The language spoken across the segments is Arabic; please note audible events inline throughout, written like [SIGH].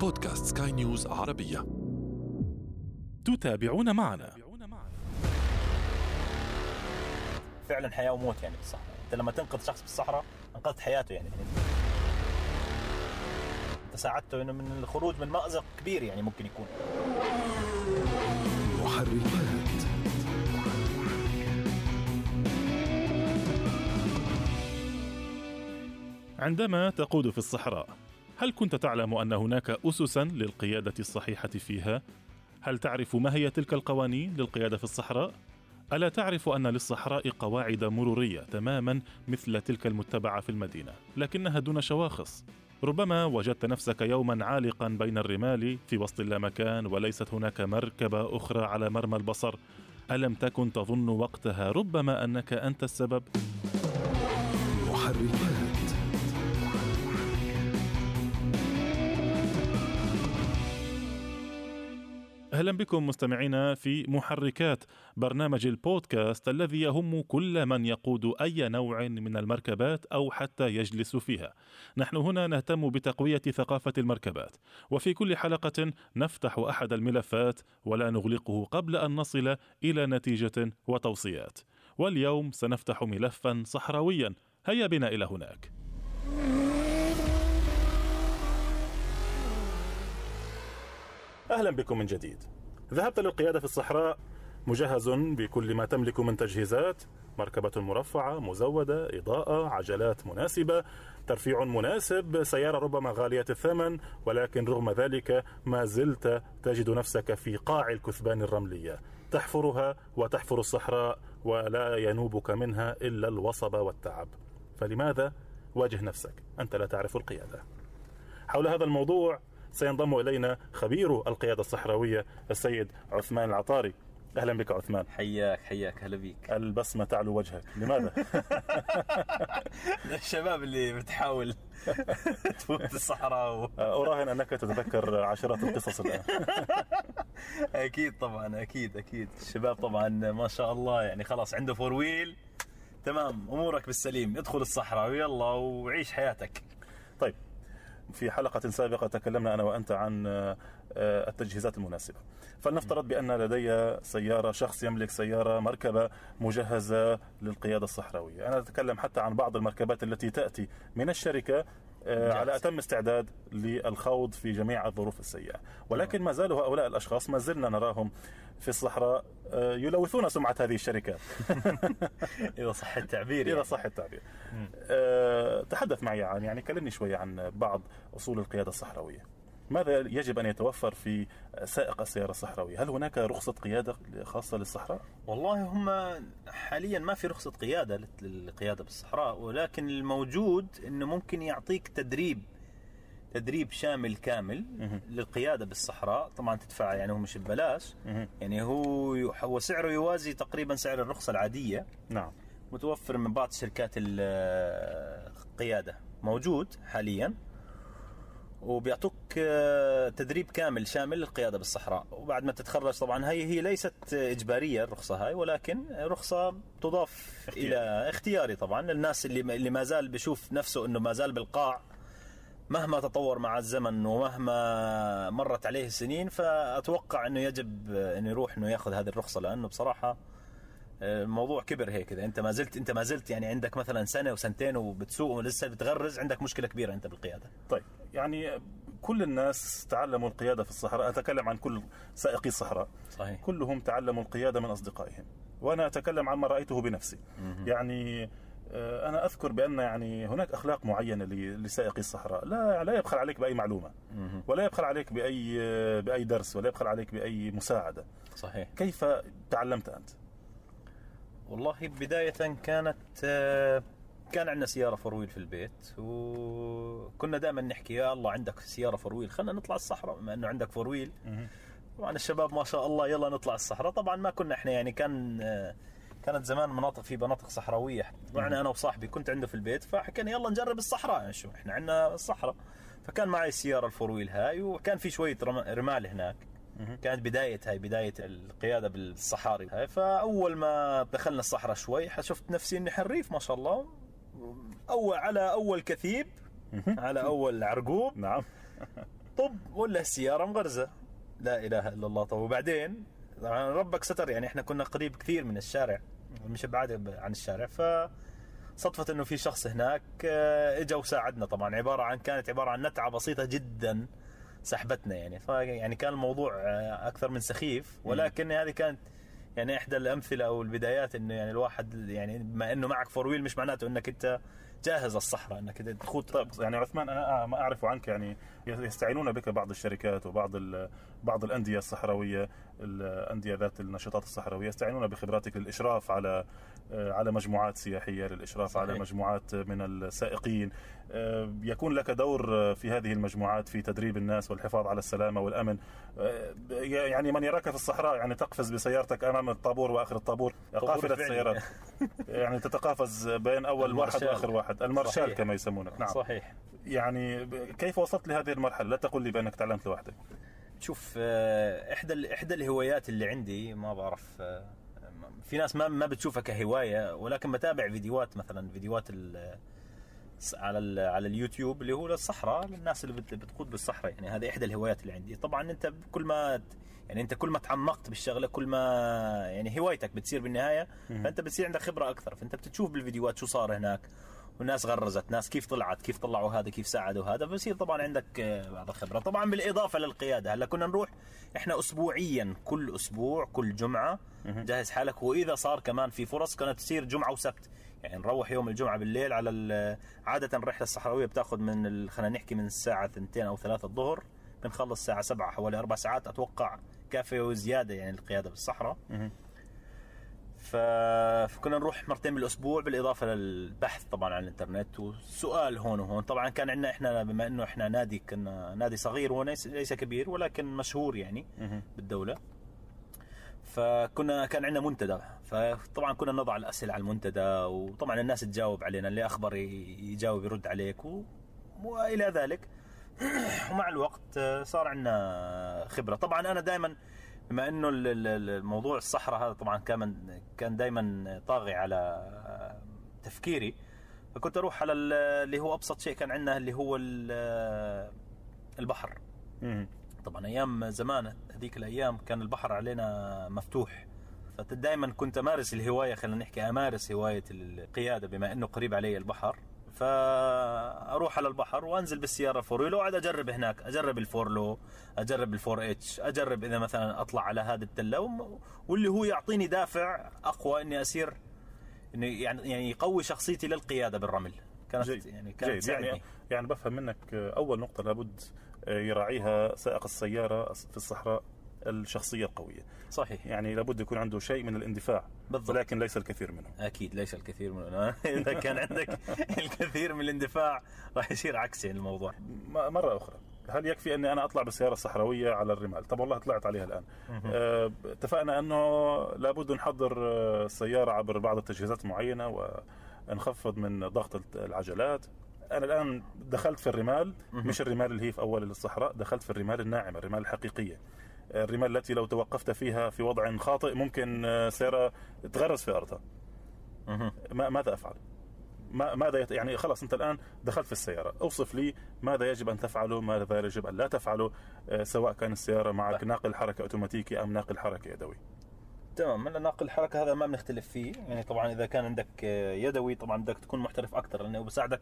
بودكاست سكاي نيوز عربية. تتابعون معنا. فعلا حياة وموت يعني بالصحراء. أنت لما تنقذ شخص بالصحراء أنقذت حياته يعني. انت ساعدته إنه من الخروج من مأزق كبير يعني ممكن يكون. محركات. عندما تقود في الصحراء. هل كنت تعلم أن هناك اسسا للقيادة الصحيحة فيها؟ هل تعرف ما هي تلك القوانين للقيادة في الصحراء؟ ألا تعرف أن للصحراء قواعد مرورية تماما مثل تلك المتبعة في المدينة لكنها دون شواخص؟ ربما وجدت نفسك يوما عالقا بين الرمال في وسط اللامكان وليست هناك مركبة أخرى على مرمى البصر. ألم تكن تظن وقتها ربما أنك أنت السبب؟ محركات أهلا بكم مستمعينا في محركات برنامج البودكاست الذي يهم كل من يقود أي نوع من المركبات أو حتى يجلس فيها. نحن هنا نهتم بتقوية ثقافة المركبات، وفي كل حلقة نفتح أحد الملفات ولا نغلقه قبل أن نصل إلى نتيجة وتوصيات. واليوم سنفتح ملفا صحراويا، هيا بنا إلى هناك. أهلا بكم من جديد. ذهبت للقيادة في الصحراء. مجهز بكل ما تملك من تجهيزات. مركبة مرفعة مزودة إضاءة عجلات مناسبة. ترفيع مناسب سيارة ربما غالية الثمن ولكن رغم ذلك ما زلت تجد نفسك في قاع الكثبان الرملية. تحفرها وتحفر الصحراء ولا ينوبك منها إلا الوصب والتعب. فلماذا؟ واجه نفسك. أنت لا تعرف القيادة. حول هذا الموضوع سينضم إلينا خبير القيادة الصحراوية السيد عثمان العطاري. أهلا بك عثمان. حياك حياك. هلا بيك. البسمة تعلو وجهك. لماذا؟ [LAUGHS] الشباب اللي بتحاول [LAUGHS] تفوت الصحراء و... [LAUGHS] أراهن أنك تتذكر عشرات القصص الآن. أكيد طبعا أكيد أكيد. الشباب طبعا ما شاء الله يعني خلاص عنده فور ويل تمام أمورك بالسليم. ادخل الصحراء. ويلا وعيش حياتك. طيب في حلقة سابقة تكلمنا أنا وأنت عن آه، آه، التجهيزات المناسبة. فلنفترض بأن لدي سيارة شخص يملك سيارة مركبة مجهزة للقيادة الصحراوية. أنا أتكلم حتى عن بعض المركبات التي تأتي من الشركة على أتم استعداد للخوض في جميع الظروف السيئة. ولكن ما زالوا هؤلاء الأشخاص ما زلنا نراهم في الصحراء آه، يلوثون سمعة هذه الشركات [LAUGHS] إذا صح التعبير يعني. صح التعبير. آه، تحدث معي عن يعني كلمني شوية عن بعض أصول القيادة الصحراوية. ماذا يجب أن يتوفر في سائق السيارة الصحراوية هل هناك رخصة قيادة خاصة للصحراء؟ والله هم حاليا ما في رخصة قيادة للقيادة بالصحراء ولكن الموجود إنه ممكن يعطيك تدريب تدريب شامل كامل مهم. للقيادة بالصحراء طبعا تدفع يعني هو مش ببلاش. يعني هو هو سعره يوازي تقريبا سعر الرخصة العادية نعم متوفر من بعض شركات ال- القيادة موجود حاليا وبيعطوك تدريب كامل شامل للقيادة بالصحراء. وبعد ما تتخرج طبعا هي هي ليست إجبارية الرخصة هاي ولكن رخصة تضاف اختياري. إلى اختياري طبعا. للناس اللي اللي ما زال بشوف نفسه أنه ما زال بالقاع مهما تطور مع الزمن ومهما مرت عليه السنين فأتوقع أنه يجب أنه يروح أنه يأخذ هذه الرخصة. لأنه بصراحة الموضوع كبر هيك اذا أنت ما زلت أنت ما زلت يعني عندك مثلا سنة وسنتين وبتسوق ولسه بتغرز عندك مشكلة كبيرة أنت بالقيادة. طيب يعني كل الناس تعلموا القيادة في الصحراء. أتكلم عن كل سائقي الصحراء. صحيح. كلهم تعلموا القيادة من أصدقائهم. وأنا أتكلم عن ما رأيته بنفسي. يعني آه، أنا أذكر بأن يعني هناك أخلاق معينة لسائقي الصحراء. لا لا يبخل عليك بأي معلومة. ولا يبخل عليك بأي آه، بأي درس. ولا يبخل عليك بأي مساعدة. صحيح. كيف تعلمت أنت؟ والله بداية كانت آه، كان عندنا سيارة four-wheel في البيت وكنا دائما نحكي يا الله عندك سيارة four-wheel خلينا نطلع الصحراء بما إنه عندك four-wheel طبعا الشباب ما شاء الله يلا نطلع الصحراء. طبعا ما كنا إحنا يعني كان كانت زمان مناطق في مناطق صحراوية. طلعنا أنا وصاحبي كنت عنده في البيت فحكينا يلا نجرب الصحراء. يعني شو إحنا عندنا الصحراء. فكان معي السيارة الفورويل هاي وكان في شوية رم- رمال هناك. كانت بداية هاي بداية القيادة بالصحاري هاي. فأول ما دخلنا الصحراء شوي شفت نفسي إني حريف ما شاء الله. أول على أول كثيب على أول عرقوب. نعم. طب ولا السيارة مغرزة. لا إله إلا الله. طب وبعدين؟ طبعا ربك ستر يعني إحنا كنا قريب كثير من الشارع مش بعاد عن الشارع. ف صدفة إنه في شخص هناك آه، إجا وساعدنا. طبعا عبارة عن كانت عبارة عن نتعة بسيطة جدا سحبتنا يعني. ف يعني كان الموضوع آه، أكثر من سخيف. ولكن هذه كانت يعني إحدى الأمثلة أو البدايات إنه يعني الواحد يعني بما إنه معك فور ويل مش معناته إنك أنت جاهز للصحراء إنك تخوض طيب يعني عثمان أنا ما أعرف عنك يعني يستعينون بك بعض الشركات وبعض بعض الأندية الصحراوية الانديه ذات النشاطات الصحراوية يستعينون بخبراتك للإشراف على على مجموعات سياحية للإشراف صحيح. على مجموعات من السائقين. آه، يكون لك دور في هذه المجموعات في تدريب الناس والحفاظ على السلامة والأمن. آه، يعني من يراك في الصحراء يعني تقفز بسيارتك أمام الطابور وآخر الطابور طابور قافلة. سيارات [LAUGHS] يعني تتقافز بين أول واحد. وآخر واحد. المارشال صحيح. كما يسمونك. نعم. صحيح. يعني كيف وصلت لهذه المرحلة؟ لا تقل لي بأنك تعلمت لوحدك. شوف آه، إحدى إحدى الهوايات اللي عندي ما بعرف آه، في ناس ما ما بتشوفها كهواية ولكن بتابع فيديوهات مثلا فيديوهات ال- على ال- على اليوتيوب اللي هو للصحراء للناس اللي بت- بتقود بالصحراء. يعني هذه إحدى الهوايات اللي عندي. طبعا أنت كل ما يعني أنت كل ما تعمقت بالشغلة كل ما يعني هوايتك بتصير بالنهاية فأنت بتصير عندك خبرة أكثر. فأنت بتشوف بالفيديوهات شو صار هناك. وناس غرزت ناس كيف طلعت كيف طلعوا هذا كيف ساعدوا هذا بصير طبعا عندك آه، بعض الخبره طبعا بالإضافة للقيادة هلا كنا نروح إحنا اسبوعيا كل أسبوع كل جمعة جهز حالك. وإذا صار كمان في فرص كانت تصير جمعة وسبت. يعني نروح يوم الجمعة بالليل على ال- عادة الرحلة الصحراوية بتاخذ من خلينا نحكي من الساعة 2 أو 3 الظهر بنخلص الساعة 7 حوالي أربع ساعات. أتوقع كافية وزيادة يعني القياده بالصحراء. فكنا نروح مرتين بالأسبوع بالإضافة للبحث طبعا عن الإنترنت والسؤال هون وهون. طبعا كان عندنا إحنا بما إنه إحنا نادي كنا نادي صغير هو ليس كبير ولكن مشهور يعني بالدولة. فكنا كان عندنا منتدى. فطبعا كنا نضع الاسئله على المنتدى وطبعا الناس تجاوب علينا. اللي أخبر يجاوب يرد عليك و... وإلى ذلك. [CLEARS THROAT] ومع الوقت آه، صار عندنا خبرة. طبعا أنا دائما بما إنه ال- ال- ال- الموضوع الصحراء هذا طبعا كان كان دائما طاغي على تفكيري فكنت أروح على ال- اللي هو أبسط شيء كان عندنا اللي هو ال- البحر. طبعا أيام زمان هذيك الأيام كان البحر علينا مفتوح فدائما كنت أمارس الهواية خلينا نحكي أمارس هواية القيادة بما إنه قريب علي البحر فأروح على البحر وأنزل بالسيارة four واقعد أجرب هناك. أجرب ال four low أجرب الفور إتش أجرب إذا مثلا أطلع على هذه التله واللي هو يعطيني دافع أقوى إني أسير إني يعني يعني يقوي شخصيتي للقيادة بالرمل. كانت جيد. يعني كانت جيد. يعني يعني بفهم منك أول نقطة لابد يراعيها سائق السيارة في الصحراء. الشخصية القوية. صحيح. يعني لابد يكون عنده شيء من الاندفاع بالضبط. ولكن ليس الكثير منه. أكيد ليس الكثير من [LAUGHS] إذا كان عندك [LAUGHS] الكثير من الاندفاع راح يصير عكسي الموضوع. م- مرة أخرى هل يكفي أني أنا أطلع بالسيارة الصحراوية على الرمال؟ طب والله طلعت عليها الآن. آه، اتفقنا أنه لابد نحضر آه، السيارة عبر بعض التجهيزات المعينة ونخفض من ضغط العجلات. أنا الآن دخلت في الرمال مش الرمال اللي هي في أول الصحراء دخلت في الرمال الناعمة الرمال الحقيقية. الرمال التي لو توقفت فيها في وضع خاطئ ممكن آه، سيارة تغرز في أرضها. ما ماذا أفعل؟ ما ماذا يت... يعني خلاص أنت الآن دخلت في السيارة، أوصف لي ماذا يجب أن تفعله، ماذا يجب أن لا تفعله، آه، سواء كان السيارة معك ناقل حركة أوتوماتيكي أم ناقل حركة يدوي. تمام هلا ناقل الحركة هذا ما بنختلف فيه. يعني طبعا إذا كان عندك آه، يدوي طبعا بدك تكون محترف أكثر لأنه بساعدك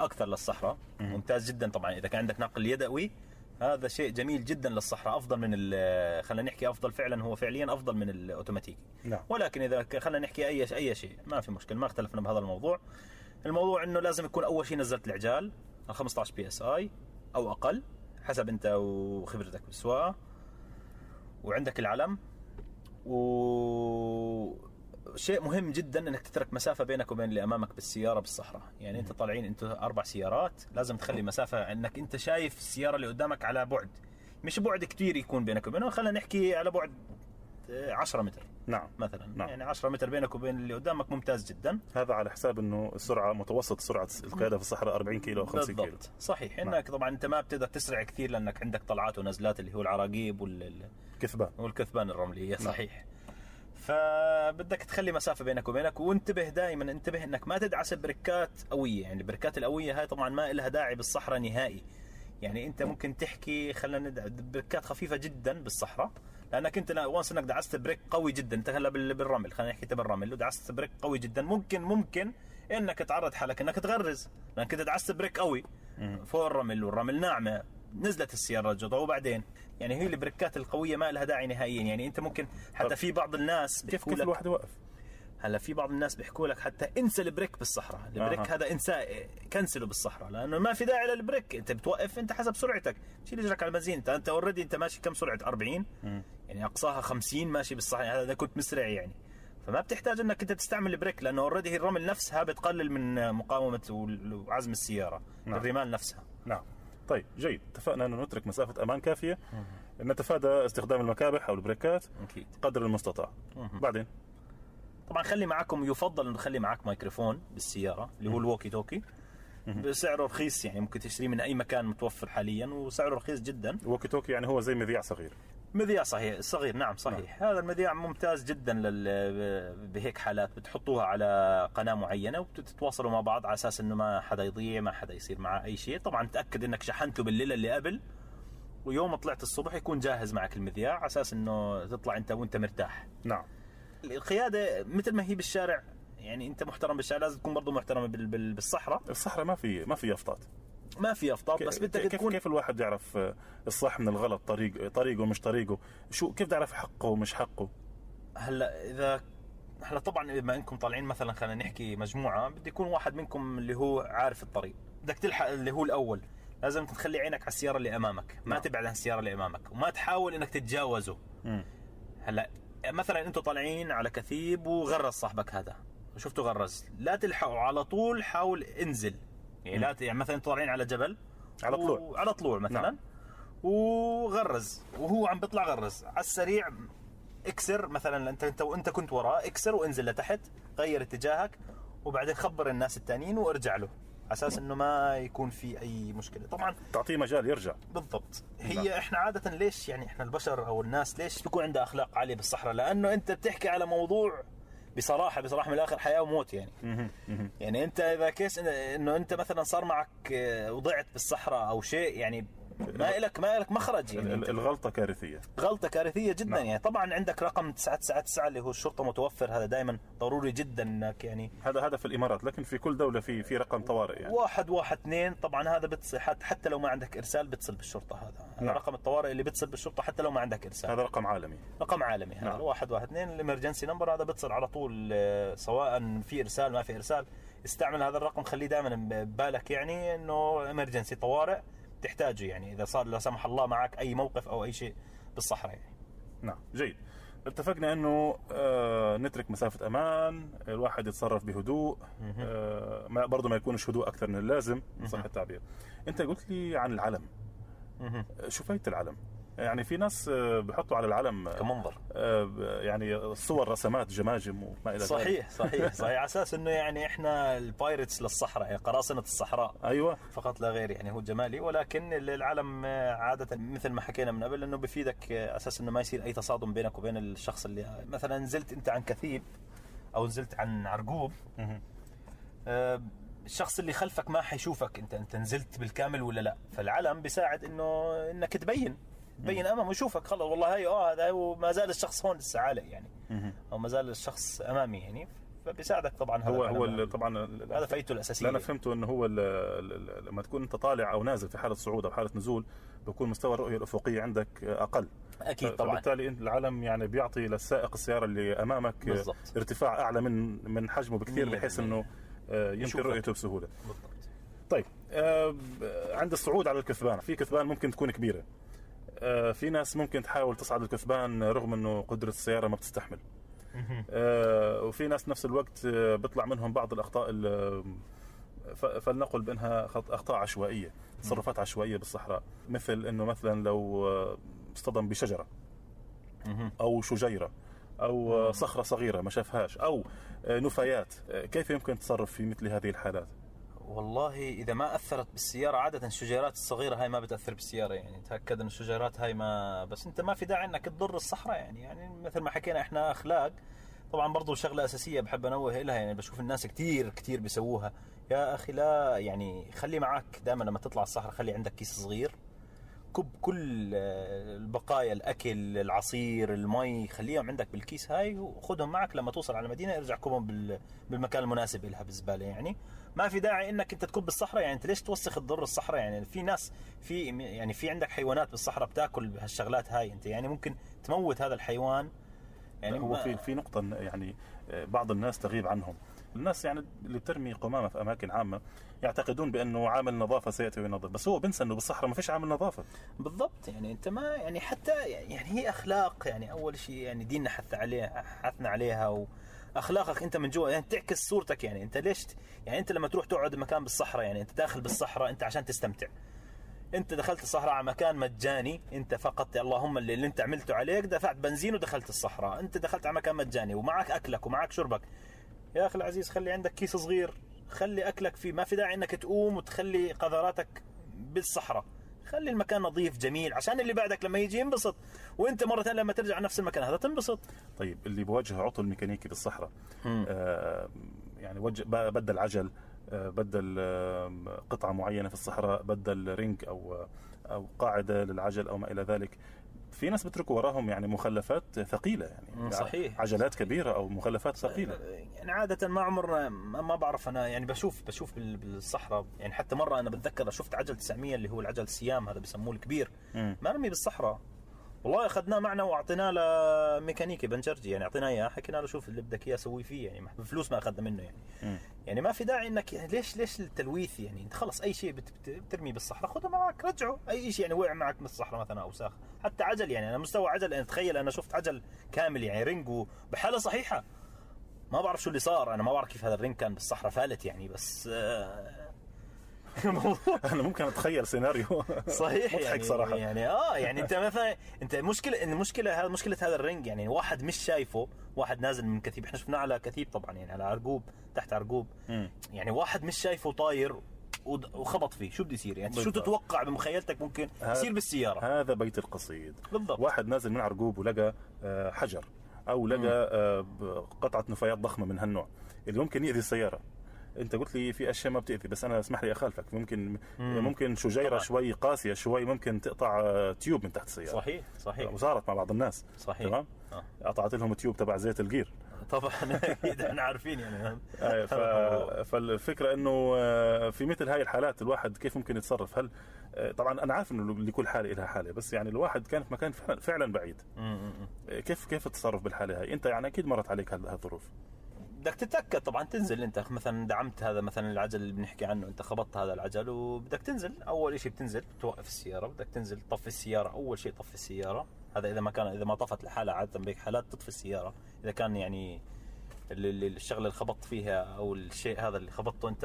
أكثر للصحراء. ممتاز جدا طبعا إذا كان عندك ناقل يدوي. هذا شيء جميل جدا للصحراء أفضل من خلينا نحكي أفضل فعلا هو فعليا أفضل من الاوتوماتيكي نعم. ولكن إذا خلينا نحكي أي أي شيء ما في مشكلة ما اختلفنا بهذا الموضوع. الموضوع إنه لازم يكون أول شيء نزلت العجال ال 15 PSI أو أقل حسب أنت وخبرتك بالسواقة. وعندك العلم و شيء مهم جدا إنك تترك مسافة بينك وبين اللي أمامك بالسيارة بالصحراء. يعني أنت طالعين انت أربع سيارات لازم تخلي مسافة إنك أنت شايف السيارة اللي قدامك على بعد. مش بعد كتير يكون بينك وبينه خلينا نحكي على بعد آه، 10 متر. نعم. مثلا. نعم. يعني 10 متر بينك وبين اللي قدامك ممتاز جدا. هذا على حساب إنه السرعه متوسط سرعة القيادة في الصحراء 40 كيلو أو 50 كيلو. بالضبط. صحيح. نعم. إنك طبعا أنت ما بتقدر تسرع كثير لأنك عندك طلعات ونزلات اللي هو العراقيب وال كثبان. والكثبان الرملية. صحيح. فبدك تخلي مسافة بينك وبينك وانتبه دائما انتبه إنك ما تدعس بركات قوية. يعني البركات القوية هاي طبعا ما لها داعي بالصحراء نهائي. يعني أنت ممكن تحكي خلينا ندع- brake ات خفيفة جدا بالصحراء لأنك أنت once إنك دعست brake قوي جدا. أنت هلا بال- بالرمل خلينا نحكي انت بالرمل ودعست brake قوي جدا ممكن ممكن إنك تعرض حالك إنك تغرز لأنك انت دعست brake قوي فوق الرمل والرمل ناعمة. نزلت السيارة جدا وبعدين؟ يعني هي ال brake ات القوية ما لها داعي نهائيا يعني أنت ممكن حتى في بعض الناس كيف كيف الواحد يوقف؟ هلا في بعض الناس بيحكوا لك حتى انسى ال brake بالصحراء ال brake أها. هذا انساه cancel ه بالصحراء لأنه ما في داعي لل brake أنت بتوقف أنت حسب سرعتك. شيل رجلك على البنزين انت أنت already أنت ماشي كم سرعة؟ 40 يعني أقصاها 50 ماشي بالصحراء هذا كنت مسرع يعني. فما بتحتاج إنك أنت تستعمل ال brake لأنه already هي الرمل نفسها بتقلل من مقاومة وعزم السيارة نعم. الرمال نفسها. نعم. طيب جيد. اتفقنا أنه نترك مسافة أمان كافية. نتفادى استخدام المكابح أو ال brake ات أكيد. قدر المستطاع. بعدين؟ طبعا خلي معكم يفضل إنه تخلي معك ميكروفون بالسيارة اللي هو ال walkie talkie. بسعره رخيص يعني ممكن تشتريه من أي مكان متوفر حاليا وسعره رخيص جدا. الوكي توكي يعني هو زي مذياع صغير. مذياع صحيح صغير نعم صحيح. نعم. هذا المذياع ممتاز جدا لل... بهيك حالات بتحطوها على قناة معينة وبتتواصلوا مع بعض على أساس إنه ما حدا يضيع ما حدا يصير معه أي شيء. طبعا تأكد إنك شحنته بالليله اللي قبل ويوم طلعت الصبح يكون جاهز معك المذياع على أساس إنه تطلع أنت وأنت مرتاح. نعم. القيادة مثل ما هي بالشارع يعني أنت محترم بالشارع لازم تكون برضه محترم بال... بال... بالصحراء. الصحراء ما في ما في يافطات ما في افطار بس بدك كيف تكون كيف الواحد يعرف آه، الصح من الغلط طريق طريقه مش طريقه؟ شو كيف يعرف حقه ومش حقه؟ هلأ إذا هلأ طبعا بما إنكم طالعين مثلا خلينا نحكي مجموعة بده يكون واحد منكم اللي هو عارف الطريق. بدك تلحق اللي هو الأول. لازم تخلي عينك على السيارة اللي أمامك ما نعم. تبعد عن السيارة اللي أمامك وما تحاول إنك تتجاوزه. مم. هلأ مثلا أنتم طالعين على كثيب وغرز صاحبك هذا شفته غرز. لا تلحقوا على طول حاول انزل. يعني لا يعني مثلا طالعين على جبل على طلوع. و... على طلوع مثلا نعم. وغرز وهو عم بيطلع غرز على السريع اكسر مثلا انت أنت وانت كنت وراه اكسر وانزل لتحت غير اتجاهك وبعدين خبر الناس الثانيين وارجع له على أساس إنه ما يكون في أي مشكلة طبعا تعطيه مجال يرجع بالضبط نعم. هي إحنا عادة ليش يعني إحنا البشر أو الناس ليش بيكون عندها أخلاق عالية بالصحراء لأنه أنت بتحكي على موضوع بصراحة بصراحة من الآخر حياة وموت يعني. يعني أنت إذا case إنه أنت مثلا صار معك آه، وضعت بالصحراء أو شيء يعني ما لك ما لك مخرج يعني الغلطة كارثية. غلطة كارثية جدا نعم. يعني. طبعا عندك رقم 999 اللي هو الشرطة متوفر هذا دائما ضروري جدا إنك يعني هذا هذا في الإمارات لكن في كل دولة في في رقم طوارئ يعني. واحد واحد اثنين طبعا هذا بتصل حتى, لو ما عندك إرسال بتصل بالشرطة هذا. هذا نعم. رقم الطوارئ اللي بتصل بالشرطة حتى لو ما عندك إرسال. هذا رقم عالمي. رقم عالمي. هذا نعم. واحد واحد اثنين ال emergency number هذا بتصل على طول آه، سواء في إرسال ما في إرسال. استعمل هذا الرقم خليه دائما ببالك يعني إنه إمرجنسي طوارئ. تحتاجه يعني إذا صار لا سمح الله معك أي موقف أو أي شيء بالصحراء يعني. نعم. جيد. اتفقنا إنه آه نترك مسافة أمان الواحد يتصرف بهدوء آه ما برضه ما يكونش هدوء أكثر من اللازم صح التعبير. أنت قلت لي عن العلم. مهم. شو فايدة العلم؟ يعني في ناس آه، بحطوا على العلم كمنظر. آه، يعني صور رسمات جماجم وما إلى ذلك. صحيح صحيح [LAUGHS] صحيح. على أساس إنه يعني إحنا البايرتس للصحراء يعني قراصنة الصحراء. أيوه. فقط لا غير يعني هو جمالي. ولكن العلم عادة مثل ما حكينا من قبل إنه بفيدك أساس إنه ما يصير أي تصادم بينك وبين الشخص اللي مثلا نزلت أنت عن كثيب أو نزلت عن عرقوب. آه، الشخص اللي خلفك ما حيشوفك أنت أنت نزلت بالكامل ولا لا. فالعلم بيساعد إنه إنك تبين. تبين أمامه يشوفك خلص والله هي آه هذا هو ما زال الشخص هون لسه عالق يعني. أو ما زال الشخص أمامي يعني فبيساعدك طبعا هذا هو. هو ال- طبعا هذا فايدته الأساسية اللي أنا فهمته إنه هو ال- ال- ال- لما تكون أنت طالع أو نازل في حالة صعود أو حالة نزول بكون مستوى الرؤية الأفقية عندك أقل أكيد طبعا فبالتالي انت العلم يعني بيعطي للسائق السيارة اللي أمامك بالضبط. ارتفاع أعلى من من حجمه بكثير بحيث. إنه آه، يمكن. رؤيته بسهولة بالضبط طيب آه، عند الصعود على الكثبان في كثبان ممكن تكون كبيرة آه، في ناس ممكن تحاول تصعد الكثبان رغم إنه قدرة السيارة ما بتستحمل. آه، وفي ناس نفس الوقت آه، بيطلع منهم بعض الأخطاء فلنقل بأنها خط- أخطاء عشوائية تصرفات عشوائية بالصحراء. مثل إنه مثلا لو آه، اصطدم بشجرة. أو شجيرة أو آه، صخرة صغيرة ما شافهاش أو آه، نفايات آه، كيف يمكن التصرف في مثل هذه الحالات؟ والله إذا ما أثرت بالسيارة عادة الشجيرات الصغيرة هاي ما بتأثر بالسيارة يعني تأكد إن الشجيرات هاي ما بس أنت ما في داعي إنك تضر الصحراء يعني يعني مثل ما حكينا إحنا أخلاق طبعا برضو شغلة أساسية بحب أنوه لها يعني بشوف الناس كثير كثير بيسووها. يا أخي لا يعني خلي معك دائما لما تطلع الصحراء خلي عندك كيس صغير كب كل آه، البقايا الأكل العصير المي خليهم عندك بالكيس هاي وخذهم معك لما توصل على المدينة ارجع كبهم بال- بالمكان المناسب لها بالزبالة يعني. ما في داعي إنك أنت تكب بالصحراء. يعني أنت ليش توسخ تضر الصحراء؟ يعني في ناس في يعني في عندك حيوانات بالصحراء بتأكل هالشغلات هاي. أنت يعني ممكن تموت هذا الحيوان. يعني هو في في نقطة يعني آه، بعض الناس تغيب عنهم. الناس يعني اللي بترمي قمامة في أماكن عامة يعتقدون بأنه عامل نظافة سيأتي وينظف. بس هو بنسى أنه بالصحراء ما فيش عامل نظافة. بالضبط. يعني أنت ما يعني حتى يعني هي أخلاق. يعني أول شيء يعني ديننا حث عليها حثنا عليها واخلاقك أنت من جوا يعني تعكس صورتك يعني. أنت ليش يعني أنت لما تروح تقعد بمكان بالصحراء يعني أنت داخل بالصحراء أنت عشان تستمتع. أنت دخلت الصحراء على مكان مجاني أنت فقط اللهم اللي, اللي أنت عملته عليك دفعت بنزين ودخلت الصحراء. أنت دخلت على مكان مجاني ومعك أكلك ومعك شربك. يا أخي العزيز خلي عندك كيس صغير. خلي أكلك فيه ما في داعي إنك تقوم وتخلي قذراتك بالصحراء. خلي المكان نظيف جميل عشان اللي بعدك لما يجي ينبسط. وأنت مرة ثانية لما ترجع نفس المكان هذا تنبسط. طيب اللي بواجه عطل ميكانيكي بالصحراء. آه يعني وجه بدل عجل آه بدل آه قطعة معينة في الصحراء بدل رينج أو أو قاعدة للعجل أو ما إلى ذلك. في ناس بتركوا وراهم يعني مخلفات ثقيلة يعني مم، صحيح. عجلات كبيرة أو مخلفات ثقيلة يعني عادة ما عمر ما بعرف أنا يعني بشوف بشوف بال- بالصحراء يعني حتى مرة أنا بتذكر شفت عجل 900 اللي هو العجل السيام هذا بسموه الكبير. مرمي بالصحراء والله أخذناه معنا وأعطيناه لميكانيكي بنجرجي يعني أعطيناه إياه حكينا له شوف اللي بدك إياه سوي فيه يعني بفلوس ما أخذنا منه يعني. مم. يعني ما في داعي إنك ليش ليش التلويث يعني؟ أنت خلص أي شيء بت- بت- بترمي بالصحراء خذه معك رجعه. أي شيء يعني وقع معك من الصحراء مثلا اوساخ حتى عجل يعني أنا مستوى عجل يعني تخيل أنا شفت عجل كامل يعني ring وبحاله صحيحة. ما بعرف شو اللي صار أنا ما بعرف كيف هذا ال ring كان بالصحراء فالت يعني بس آه، [LAUGHS] أنا ممكن أتخيل سيناريو. [LAUGHS] صحيح مضحك يعني صراحة. يعني آه يعني أنت مثلا أنت مشكلة المشكلة هذا مشكلة هذا ال ring يعني واحد مش شايفه واحد نازل من كثيب. إحنا شفناه على كثيب طبعا يعني على عرقوب تحت عرقوب. يعني واحد مش شايفه طاير وخبط فيه. شو بده يصير يعني؟ شو. تتوقع بمخيلتك ممكن يصير بالسيارة؟ هذا بيت القصيد. بالضبط. واحد نازل من عرقوب ولقى آه، حجر أو لقى آه، قطعة نفايات ضخمة من هالنوع. اللي ممكن يأذي السيارة. انت قلت لي في أشياء ما بتأذي بس أنا اسمح لي أخالفك. ممكن مم. ممكن شجيرة طبعاً. شوي قاسية شوي ممكن تقطع تيوب من تحت السيارة. صحيح صحيح. وصارت مع بعض الناس. صحيح. تمام؟ آه. قطعت لهم تيوب تبع زيت الجير طبعا. [LAUGHS] أكيد إحنا عارفين يعني. آه، [LAUGHS] ف... فالفكرة إنه آه، في مثل هاي الحالات الواحد كيف ممكن يتصرف؟ هل آه، طبعا أنا عارف إنه لكل حالة لها حالة بس يعني الواحد كان في مكان فعلا, بعيد. كيف كيف التصرف بالحالة هاي؟ أنت يعني أكيد مرت عليك هال- هالظروف. بدك تتأكد طبعا تنزل أنت مثلا دعمت هذا مثلا العجل اللي بنحكي عنه أنت خبطت هذا العجل وبدك تنزل. أول شيء بتنزل توقف السيارة بدك تنزل تطفي السيارة. أول شيء طفي السيارة. هذا إذا ما كان إذا ما طفت لحالها عادة بهيك حالات تطفي السيارة. إذا كان يعني الشغلة اللي خبطت فيها أو الشيء هذا اللي خبطته أنت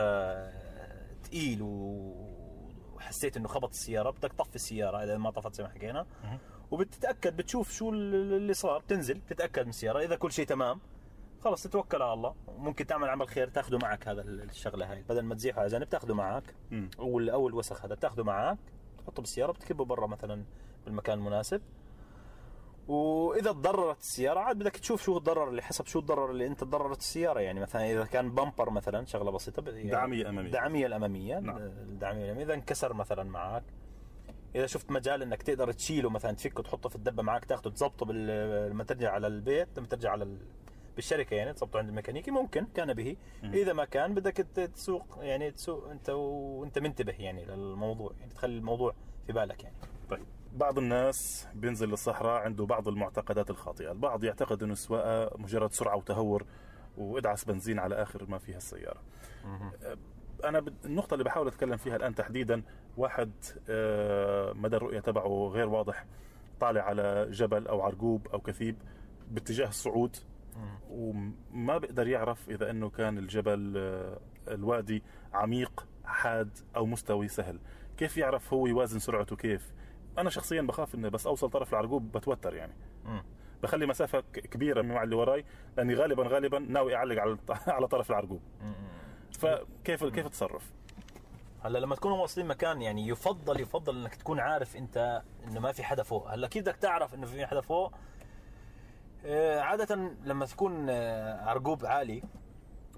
ثقيل وحسيت إنه خبط السيارة بدك تطفي السيارة إذا ما طفت زي ما حكينا. وبتتأكد بتشوف شو اللي صار بتنزل بتتأكد من السيارة. إذا كل شيء تمام خلص تتوكل على الله ممكن تعمل عمل خير تاخذه معك هذا الشغلة هاي بدل ما تزيحه على جنب تاخذه معك. أو أو الوسخ هذا بتاخذه معك تحطه بالسيارة بتكبه برا مثلا بالمكان المناسب وإذا تضررت السيارة عاد بدك تشوف شو الضرر اللي حسب شو الضرر اللي أنت تضررت السيارة يعني مثلا إذا كان بمبر مثلا شغلة بسيطة يعني دعامية أمامية. الدعاميه الأمامية نعم. الدعاميه الأمامية إذا انكسر مثلا معك إذا شفت مجال إنك تقدر تشيله مثلا تفكه تحطه في الدبة معك تاخذه تظبطه لما ترجع على البيت لما ترجع على. بالشركة يعني تظبطه عند الميكانيكي ممكن كان به. إذا ما كان بدك تسوق يعني تسوق أنت وأنت منتبه يعني للموضوع يعني تخلي الموضوع في بالك يعني. طيب. بعض الناس بينزل للصحراء عنده بعض المعتقدات الخاطئة. البعض يعتقد إنه السواقة مجرد سرعة وتهور وادعس بنزين على آخر ما فيها السيارة. أنا بد- النقطة اللي بحاول أتكلم فيها الآن تحديدا واحد آه، مدى الرؤية تبعه غير واضح طالع على جبل أو عرقوب أو كثيب باتجاه الصعود وما بيقدر يعرف إذا إنه كان الجبل آه، الوادي عميق حاد أو مستوي سهل. كيف يعرف هو يوازن سرعته كيف؟ أنا شخصيا بخاف اني بس أوصل طرف العرقوب بتوتر يعني. بخلي مسافة كبيرة مع اللي وراي لأني غالبا غالبا ناوي أعلق على [LAUGHS] على طرف العرقوب. فكيف كيف اتصرف هلا لما تكونوا واصلين مكان يعني يفضل يفضل إنك تكون عارف أنت إنه ما في حدا فوق. هلا كيف بدك تعرف إنه في حدا فوق عادة لما تكون آه، عرقوب عالي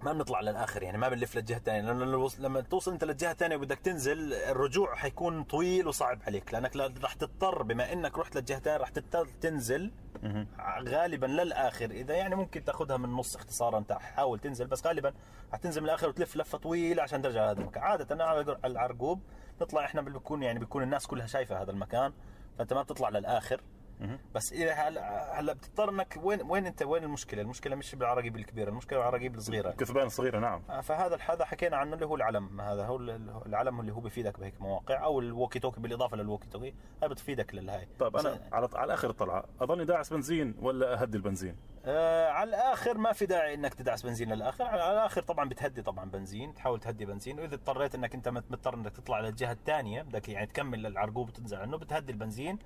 ما بنطلع للآخر يعني ما بنلف للجهة الثانية. لأنه لما توصل أنت للجهة الثانية وبدك تنزل الرجوع حيكون طويل وصعب عليك لأنك لا- رح تضطر بما إنك رحت للجهة الثانية رح تضطر تنزل غالبا للآخر. إذا يعني ممكن تأخذها من نص اختصارا انت حاول تنزل بس غالبا حتنزل من الآخر وتلف لفة طويلة عشان ترجع لهذا المكان. عادة على العرقوب نطلع إحنا بيكون يعني بيكون الناس كلها شايفة هذا المكان فأنت ما بتطلع للآخر. بس اذا هلا هلا بتضطر إنك وين وين أنت؟ وين المشكلة؟ المشكلة مش بالعراقيب الكبيره، المشكلة بالعراقيب الصغيره. كثبان صغيرة نعم. آه، فهذا هذا حكينا عنه اللي هو العلم. هذا هو ال- العلم اللي هو بيفيدك بهيك مواقع أو ال walkie talkie بالإضافة لل walkie talkie هاي بتفيدك للهاي. طيب أنا على على آخر الطلعة اظني داعس بنزين ولا أهدي البنزين؟ آه على الآخر ما في داعي إنك تدعس بنزين للآخر. على الآخر طبعا بتهدي طبعا بنزين تحاول تهدي بنزين. وإذا اضطريت إنك أنت مضطر إنك تطلع للجهة الثانية بدك يعني تكمل العرقوب وتنزل عنه بتهدي البنزين.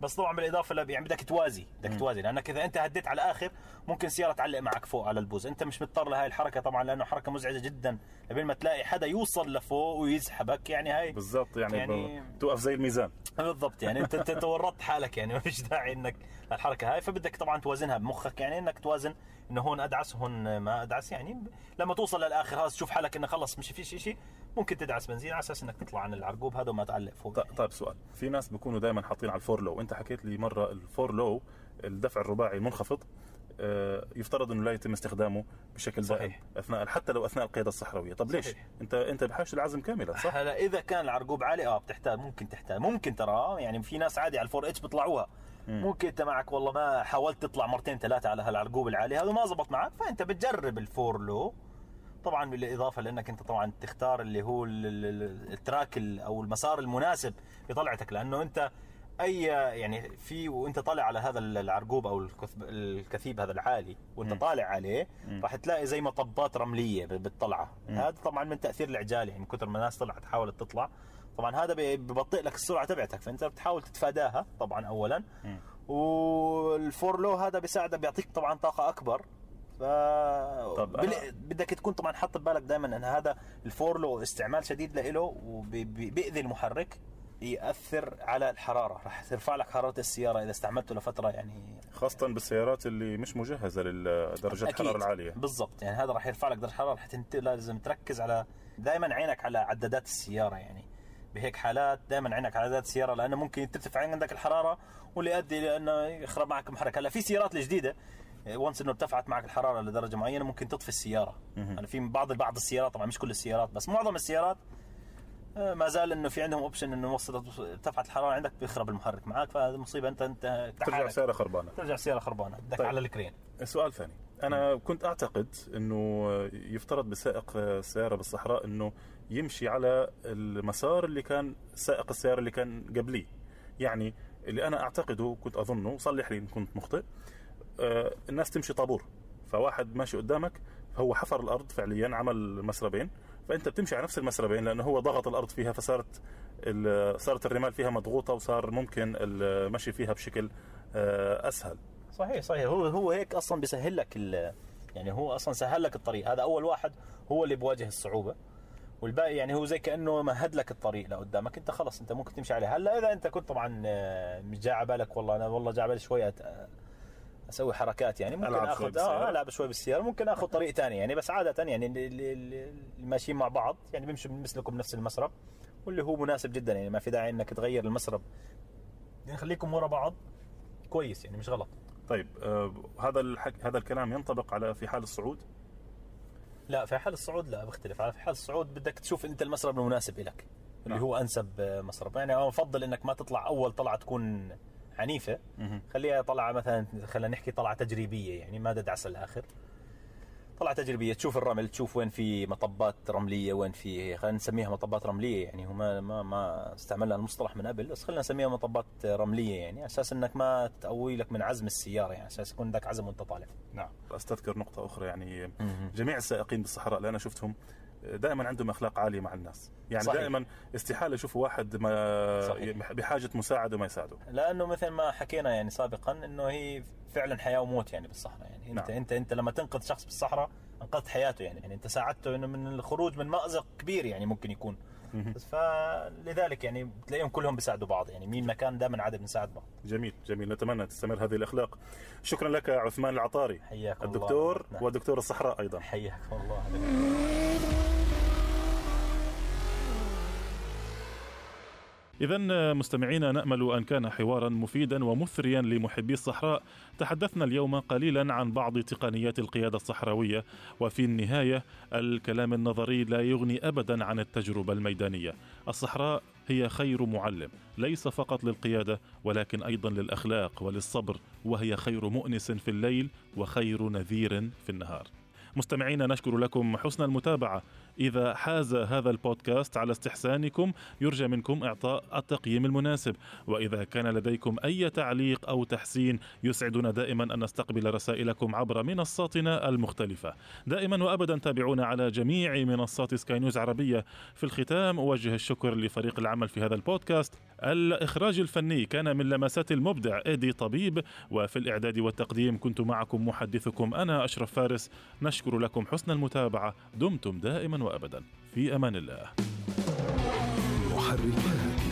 بس طبعا بالإضافة ل يعني بدك توازي بدك توازي. لأنك إذا أنت هديت على الآخر ممكن السيارة تعلق معك فوق على البوز. أنت مش مضطر لهي الحركة طبعا لأنه حركة مزعجة جدا. قبل ما تلاقي حدا يوصل لفوق ويسحبك يعني هاي بالضبط يعني, يعني- توقف زي الميزان. بالضبط يعني انت أنت تورطت حالك يعني ما فيش داعي إنك الحركة هاي. فبدك طبعا توازنها بمخك يعني إنك توازن إنه هون أدعس هون ما أدعس. يعني لما توصل للآخر خلاص تشوف حالك إنه خلص مش في شيء ممكن تدعس بنزين على أساس إنك تطلع عن العرقوب هذا وما تعلق فوق. ط- طيب سؤال. في ناس بيكونوا دائما حاطين على ال four low. أنت حكيت لي مرة ال four low الدفع الرباعي المنخفض آه، يفترض إنه لا يتم استخدامه بشكل دائم صحيح. أثناء حتى لو أثناء القيادة الصحراوية. طب ليش؟ صحيح. انت أنت بحاجة العزم كاملا صح؟ هلا إذا كان العرقوب عالي آه بتحتاج ممكن تحتاج. ممكن ترى آه، يعني في ناس عادي على ال four H بيطلعوها. ممكن أنت معك والله ما حاولت تطلع مرتين ثلاثة على هالعرقوب العالي هذا ما زبط معك فأنت بتجرب ال four low. طبعا بالإضافة لأنك أنت طبعا تختار اللي هو ال- ال- ال- ال track ال- أو المسار المناسب لطلعتك لأنه أنت أي يعني في وأنت طالع على هذا العرقوب أو الكثب- الكثيب هذا العالي وأنت طالع عليه راح تلاقي زي مطبات رملية بالطلعة. هذا طبعا من تأثير العجال يعني من كثر ما الناس طلعت حاولت تطلع. طبعا هذا ببطئ لك السرعة تبعتك فأنت بتحاول تتفاداها طبعا اولا. والفور لو هذا بيساعدك بيعطيك طبعا طاقة أكبر. ف طب بال- أنا- بدك تكون طبعا حاط ببالك دائما إن هذا الفور لو استعمال شديد له وبيأذي المحرك. يأثر على الحرارة. راح ترفع لك حرارة السيارة إذا استعملته لفترة يعني خاصة بالسيارات اللي مش مجهزة لدرجات الحرارة العالية. بالضبط. يعني هذا راح يرفع لك درجة الحرارة. راح تنت... لازم تركز على دائما عينك على عدادات السيارة يعني. بهيك حالات دائما عينك على عدادات السيارة لأنه ممكن ترتفع عندك الحرارة واللي يؤدي لأنه يخرب معك المحرك هلا في سيارات الجديدة وانس إنه ارتفعت معك الحرارة لدرجة معينة ممكن تطفي السيارة. أنا في بعض بعض السيارات طبعا مش كل السيارات بس معظم السيارات ما زال إنه في عندهم option إنه وصلت ارتفعت الحرارة عندك بيخرب المحرك معك فهذه مصيبة. انت أنت ترجع. السياره خربانة. ترجع السياره خربانة. بدك طيب. على الكرين. سؤال ثاني. أنا كنت أعتقد إنه يفترض بسائق السيارة بالصحراء إنه يمشي على المسار اللي كان سائق السيارة اللي كان قبليه يعني اللي أنا أعتقده كنت أظنه صلح لي إن كنت مخطئ آه، الناس تمشي طابور. فواحد ماشي قدامك هو حفر الأرض فعليا عمل مسربين. فأنت بتمشي على نفس المسربين لأنه هو ضغط الأرض فيها فصارت صارت الرمال فيها مضغوطة وصار ممكن المشي فيها بشكل آه، أسهل. صحيح صحيح. هو هو هيك أصلا بيسهل لك يعني هو أصلا سهل لك الطريق. هذا أول واحد هو اللي بواجه الصعوبة. والباقي يعني هو زي كأنه مهد لك الطريق لقدامك. أنت خلص أنت ممكن تمشي عليه. هلا إذا أنت كنت طبعا آه، مش جاي على بالك والله أنا والله جاي على بالي شوية أت- أسوي حركات يعني ممكن اخذ. آه ألعب شوي بالسيارة ممكن آخذ طريق ثاني يعني بس عادة يعني اللي- ماشيين مع بعض يعني بيمشوا بيسلكوا بنفس المسرب واللي هو مناسب جدا يعني ما في داعي إنك تغير المسرب. يعني خليكم ورا بعض كويس يعني مش غلط. طيب آه هذا الحك... هذا الكلام ينطبق على في حال الصعود؟ لا في حال الصعود لا بختلف. على في حال الصعود بدك تشوف أنت المسرب المناسب لك اللي نعم. هو أنسب مسرب. يعني أنا بفضل إنك ما تطلع أول طلعة تكون عنيفة. خليها طلعة مثلا خلينا نحكي طلعة تجريبية يعني ما تدعس الآخر. طلعة تجريبية تشوف الرمل تشوف وين في مطبات رملية وين في خلينا نسميها مطبات رملية يعني هو ما ما, ما استعملنا المصطلح من قبل بس خلينا نسميها مطبات رملية يعني على أساس إنك ما تقوي لك من عزم السيارة يعني على أساس يكون عندك عزم وأنت طالع. نعم. أستذكر نقطة أخرى يعني جميع السائقين بالصحراء اللي أنا شفتهم دائما عندهم أخلاق عالية مع الناس. يعني صحيح. دائما استحالة يشوفوا واحد ما صحيح. بحاجة مساعدة وما يساعده. لأنه مثل ما حكينا يعني سابقا إنه هي فعلا حياة وموت يعني بالصحراء. يعني انت نعم. انت أنت لما تنقذ شخص بالصحراء أنقذت حياته يعني. يعني أنت ساعدته إنه من الخروج من مأزق كبير يعني ممكن يكون. فلذلك يعني بتلاقيهم كلهم بيساعدوا بعض. يعني مين مكان دائما عادة بنساعد بعض. جميل جميل. نتمنى تستمر هذه الأخلاق. شكرا لك عثمان العطاري الله. الدكتور نعم. ودكتور الصحراء أيضا. حياكم الله. إذا مستمعينا نأمل أن كان حوارا مفيدا ومثريا لمحبي الصحراء. تحدثنا اليوم قليلا عن بعض تقنيات القيادة الصحراوية وفي النهاية الكلام النظري لا يغني أبدا عن التجربة الميدانية. الصحراء هي خير معلم ليس فقط للقيادة ولكن أيضا للأخلاق وللصبر وهي خير مؤنس في الليل وخير نذير في النهار. مستمعينا نشكر لكم حسن المتابعة. إذا حاز هذا البودكاست على استحسانكم يرجى منكم إعطاء التقييم المناسب. وإذا كان لديكم أي تعليق أو تحسين يسعدنا دائما أن نستقبل رسائلكم عبر منصاتنا المختلفة. دائما وأبدا تابعونا على جميع منصات سكاي نيوز عربية. في الختام أوجه الشكر لفريق العمل في هذا البودكاست. الإخراج الفني كان من لمسات المبدع إيدي طبيب. وفي الإعداد والتقديم كنت معكم محدثكم أنا أشرف فارس. نشكر لكم حسن المتابعة. دمتم دائما وابدا. في أمان الله. محركات.